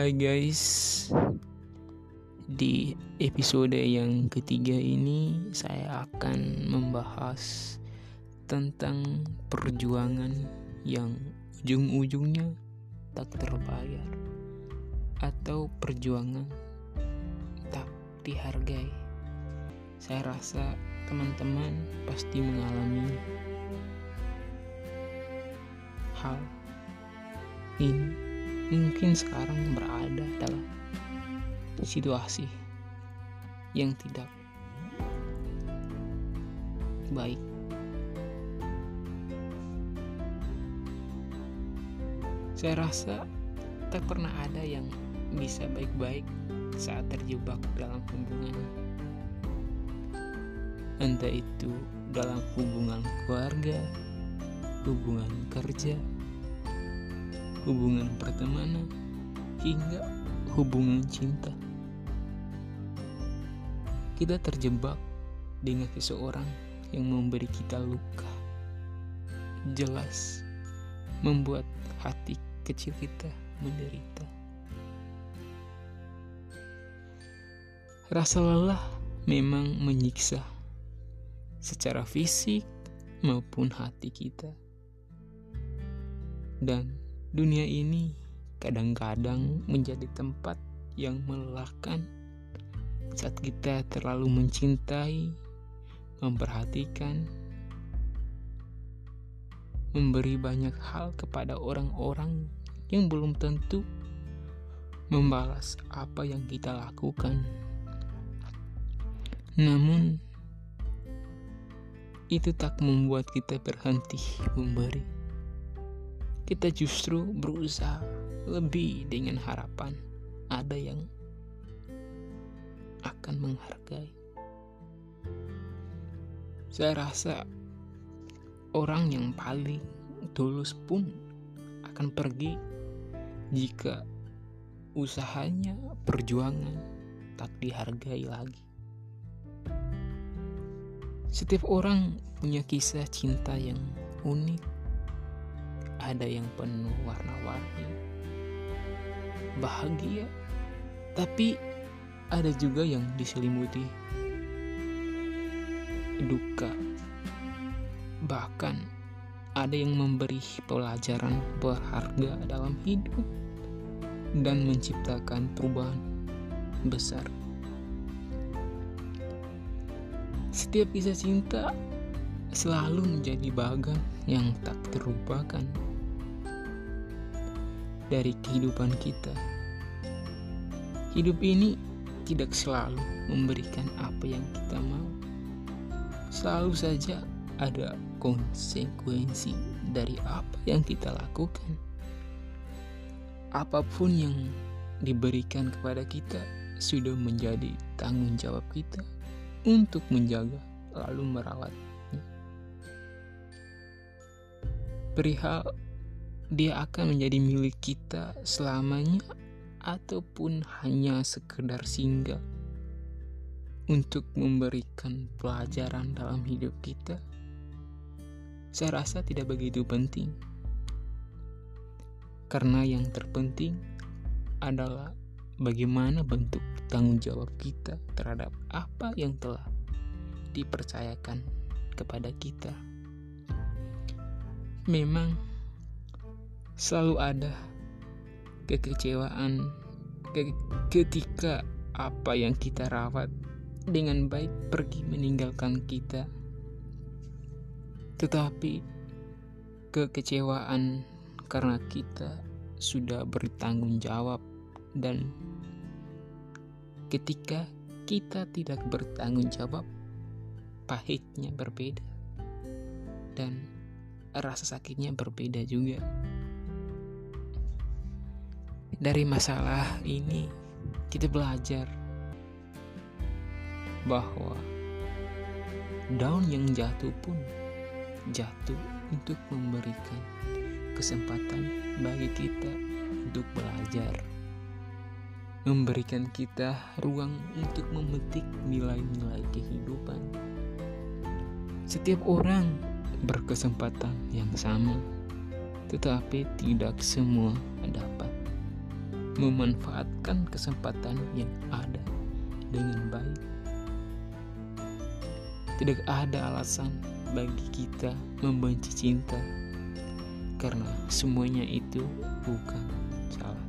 Hai guys, di episode yang ketiga ini saya akan membahas tentang perjuangan yang ujung-ujungnya tak terbayar atau perjuangan tak dihargai. Saya rasa teman-teman pasti mengalami hal ini mungkin sekarang berada dalam situasi yang tidak baik. Saya rasa tak pernah ada yang bisa baik-baik saat terjebak dalam hubungan. Entah itu dalam hubungan keluarga, hubungan kerja, hubungan pertemanan, hingga hubungan cinta. Kita terjebak dengan seseorang yang memberi kita luka. Jelas membuat hati kecil kita menderita. Rasa lelah memang menyiksa secara fisik maupun hati kita. Dan Dunia ini kadang-kadang menjadi tempat yang melelahkan saat kita terlalu mencintai, memperhatikan, memberi banyak hal kepada orang-orang yang belum tentu membalas apa yang kita lakukan. Namun, itu tak membuat kita berhenti memberi kita justru berusaha lebih dengan harapan ada yang akan menghargai. Saya rasa orang yang paling tulus pun akan pergi jika usahanya perjuangan tak dihargai lagi. Setiap orang punya kisah cinta yang unik ada yang penuh warna-warni, bahagia, tapi ada juga yang diselimuti duka. Bahkan ada yang memberi pelajaran berharga dalam hidup dan menciptakan perubahan besar. Setiap kisah cinta selalu menjadi bagan yang tak terlupakan dari kehidupan kita. Hidup ini tidak selalu memberikan apa yang kita mau. Selalu saja ada konsekuensi dari apa yang kita lakukan. Apa pun yang diberikan kepada kita sudah menjadi tanggung jawab kita untuk menjaga lalu merawatnya. Perihal dia akan menjadi milik kita selamanya ataupun hanya sekedar singgah untuk memberikan pelajaran dalam hidup kita? Saya rasa tidak begitu penting. Karena yang terpenting adalah bagaimana bentuk tanggung jawab kita terhadap apa yang telah dipercayakan kepada kita. Memang selalu ada kekecewaan ketika apa yang kita rawat dengan baik pergi meninggalkan kita. Tetapi kekecewaan karena kita sudah bertanggung jawab dan ketika kita tidak bertanggung jawab pahitnya berbeda dan rasa sakitnya berbeda juga dari masalah ini kita belajar bahwa daun yang jatuh pun jatuh untuk memberikan kesempatan bagi kita untuk belajar memberikan kita ruang untuk memetik nilai-nilai kehidupan. Setiap orang berkesempatan yang sama tetapi tidak semua dapat memanfaatkan kesempatan yang ada dengan baik. Tidak ada alasan bagi kita membenci cinta karena semuanya itu bukan salah.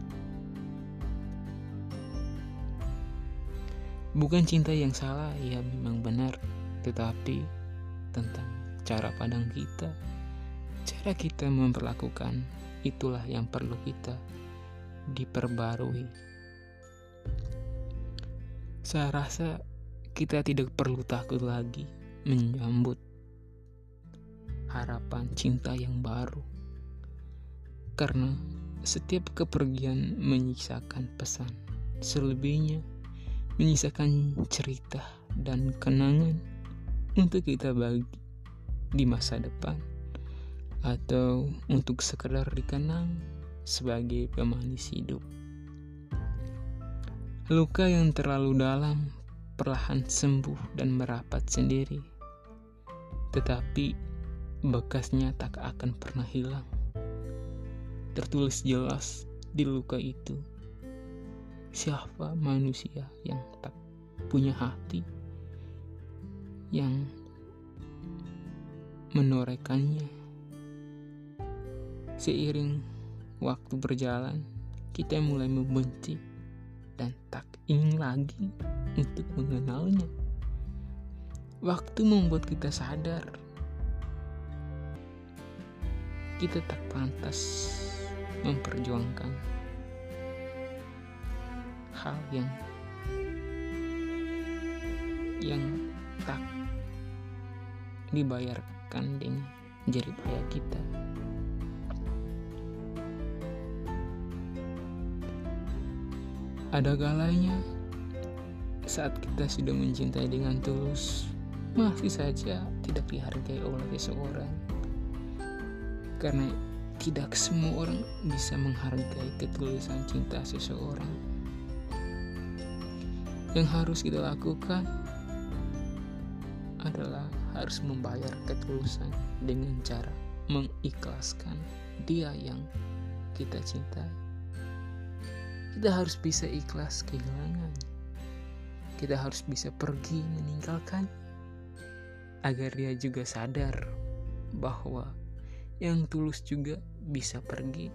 Bukan cinta yang salah, ya memang benar, tetapi tentang cara pandang kita, cara kita memperlakukan itulah yang perlu kita diperbarui. Saya rasa kita tidak perlu takut lagi menyambut harapan cinta yang baru. Karena setiap kepergian menyisakan pesan, selebihnya menyisakan cerita dan kenangan untuk kita bagi di masa depan atau untuk sekedar dikenang sebagai pemanis hidup. Luka yang terlalu dalam perlahan sembuh dan merapat sendiri. Tetapi bekasnya tak akan pernah hilang. Tertulis jelas di luka itu. Siapa manusia yang tak punya hati yang menorehkannya seiring waktu berjalan kita mulai membenci dan tak ingin lagi untuk mengenalnya waktu membuat kita sadar kita tak pantas memperjuangkan hal yang yang tak dibayarkan dengan jerih payah kita. Ada galanya saat kita sudah mencintai dengan tulus, masih saja tidak dihargai oleh seseorang karena tidak semua orang bisa menghargai ketulusan cinta seseorang. Yang harus kita lakukan adalah harus membayar ketulusan dengan cara mengikhlaskan dia yang kita cintai. Kita harus bisa ikhlas kehilangan. Kita harus bisa pergi meninggalkan agar dia juga sadar bahwa yang tulus juga bisa pergi.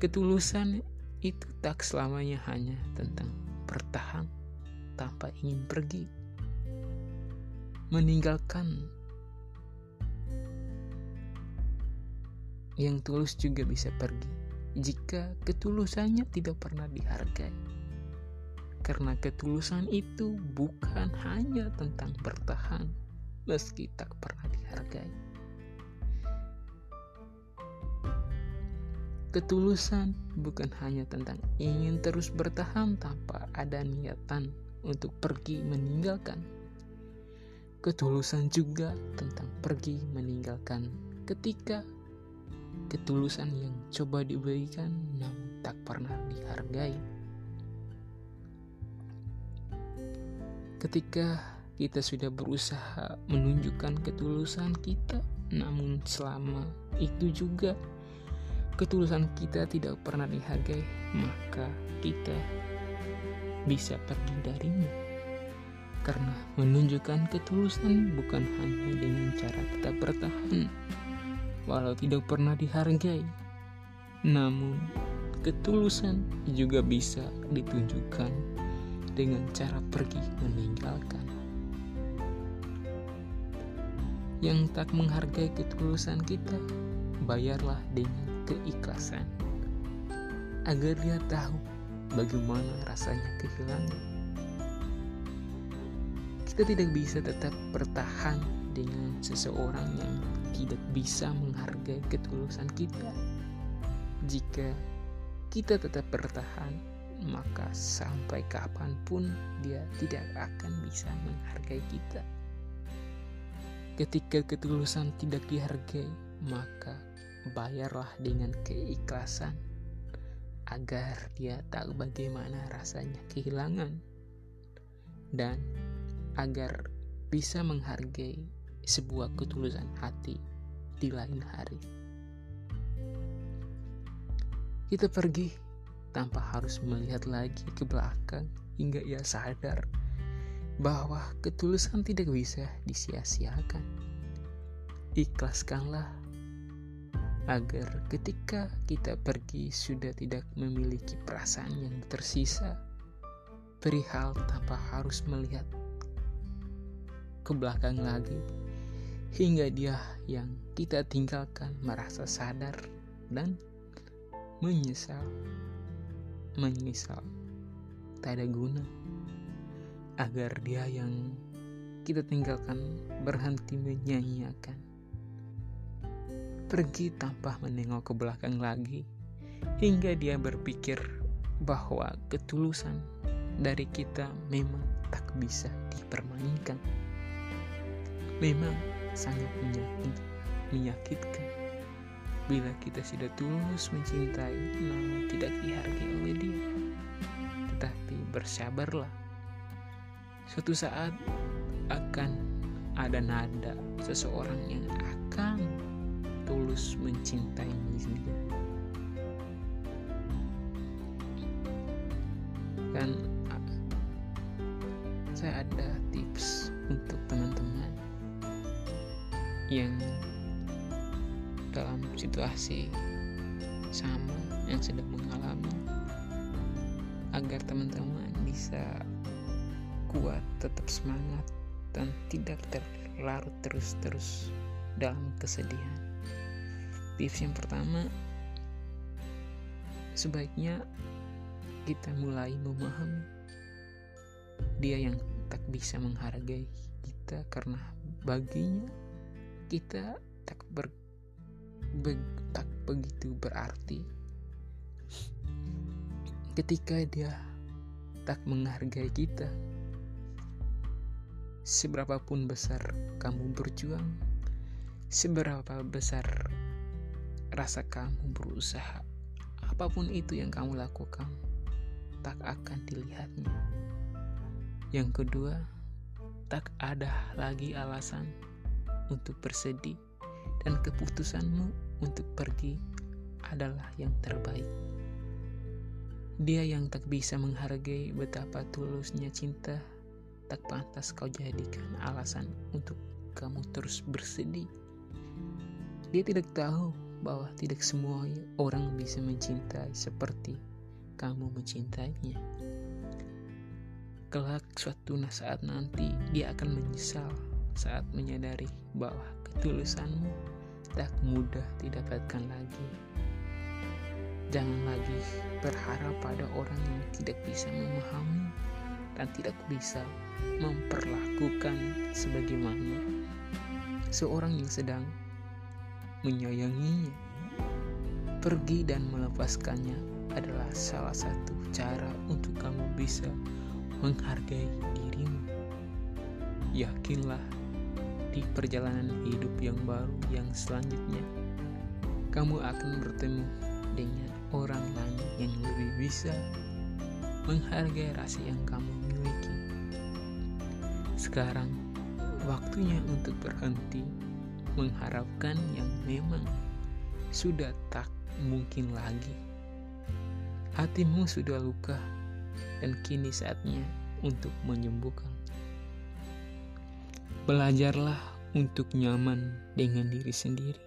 Ketulusan itu tak selamanya hanya tentang bertahan tanpa ingin pergi. Meninggalkan yang tulus juga bisa pergi jika ketulusannya tidak pernah dihargai. Karena ketulusan itu bukan hanya tentang bertahan, meski tak pernah dihargai. Ketulusan bukan hanya tentang ingin terus bertahan tanpa ada niatan untuk pergi meninggalkan. Ketulusan juga tentang pergi meninggalkan ketika ketulusan yang coba diberikan namun tak pernah dihargai. Ketika kita sudah berusaha menunjukkan ketulusan kita, namun selama itu juga ketulusan kita tidak pernah dihargai, maka kita bisa pergi darinya. Karena menunjukkan ketulusan bukan hanya dengan cara tetap bertahan, walau tidak pernah dihargai, namun ketulusan juga bisa ditunjukkan dengan cara pergi meninggalkan yang tak menghargai ketulusan kita, bayarlah dengan keikhlasan. Agar dia tahu bagaimana rasanya kehilangan. Kita tidak bisa tetap bertahan dengan seseorang yang tidak bisa menghargai ketulusan kita. Jika kita tetap bertahan, maka sampai kapan pun dia tidak akan bisa menghargai kita. Ketika ketulusan tidak dihargai, maka bayarlah dengan keikhlasan agar dia tahu bagaimana rasanya kehilangan dan agar bisa menghargai sebuah ketulusan hati di lain hari. Kita pergi tanpa harus melihat lagi ke belakang hingga ia sadar bahwa ketulusan tidak bisa disia-siakan. Ikhlaskanlah agar ketika kita pergi sudah tidak memiliki perasaan yang tersisa perihal tanpa harus melihat ke belakang lagi hingga dia yang kita tinggalkan merasa sadar dan menyesal menyesal. Tak ada guna agar dia yang kita tinggalkan berhenti menyanyiakan. Pergi tanpa menengok ke belakang lagi hingga dia berpikir bahwa ketulusan dari kita memang tak bisa dipermainkan. Memang sangat menyakit, menyakitkan bila kita sudah tulus mencintai namun tidak dihargai oleh dia. Tetapi bersabarlah. Suatu saat akan ada nada seseorang yang akan tulus mencintai dia. Dan saya ada yang dalam situasi sama yang sedang mengalami agar teman-teman bisa kuat, tetap semangat dan tidak terlarut terus-terus dalam kesedihan. Tips yang pertama, sebaiknya kita mulai memahami dia yang tak bisa menghargai kita karena baginya kita tak ber be, tak begitu berarti. Ketika dia tak menghargai kita seberapapun besar kamu berjuang seberapa besar rasa kamu berusaha apa pun itu yang kamu lakukan tak akan dilihatnya. Yang kedua tak ada lagi alasan untuk bersedih dan keputusanmu untuk pergi adalah yang terbaik. Dia yang tak bisa menghargai betapa tulusnya cinta, tak pantas kau jadikan alasan untuk kamu terus bersedih. Dia tidak tahu bahwa tidak semua orang bisa mencintai seperti kamu mencintainya. Kelak suatu saat nanti dia akan menyesal saat menyadari bahwa ketulusanmu tak mudah didapatkan lagi. Jangan lagi berharap pada orang yang tidak bisa memahami dan tidak bisa memperlakukan sebagaimana seorang yang sedang menyayanginya. Pergi dan melepaskannya adalah salah satu cara untuk kamu bisa menghargai dirimu. Yakinlah di perjalanan hidup yang baru yang selanjutnya, kamu akan bertemu dengan orang lain yang lebih bisa menghargai rasa yang kamu miliki. Sekarang, waktunya untuk berhenti mengharapkan yang memang sudah tak mungkin lagi. Hatimu sudah luka, dan kini saatnya untuk menyembuhkan. Belajarlah untuk nyaman dengan diri sendiri.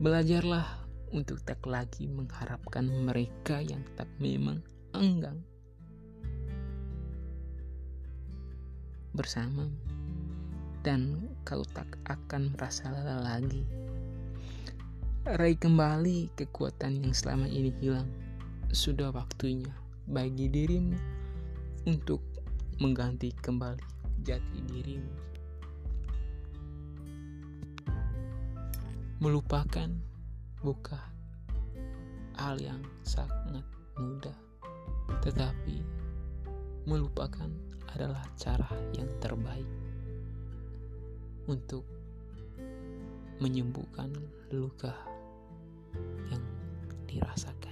Belajarlah untuk tak lagi mengharapkan mereka yang tak memang enggang bersama dan kau tak akan merasa lelah lagi. Raih kembali kekuatan yang selama ini hilang. Sudah waktunya bagi dirimu untuk mengganti kembali jati dirimu. Melupakan bukan hal yang sangat mudah, tetapi melupakan adalah cara yang terbaik untuk menyembuhkan luka yang dirasakan.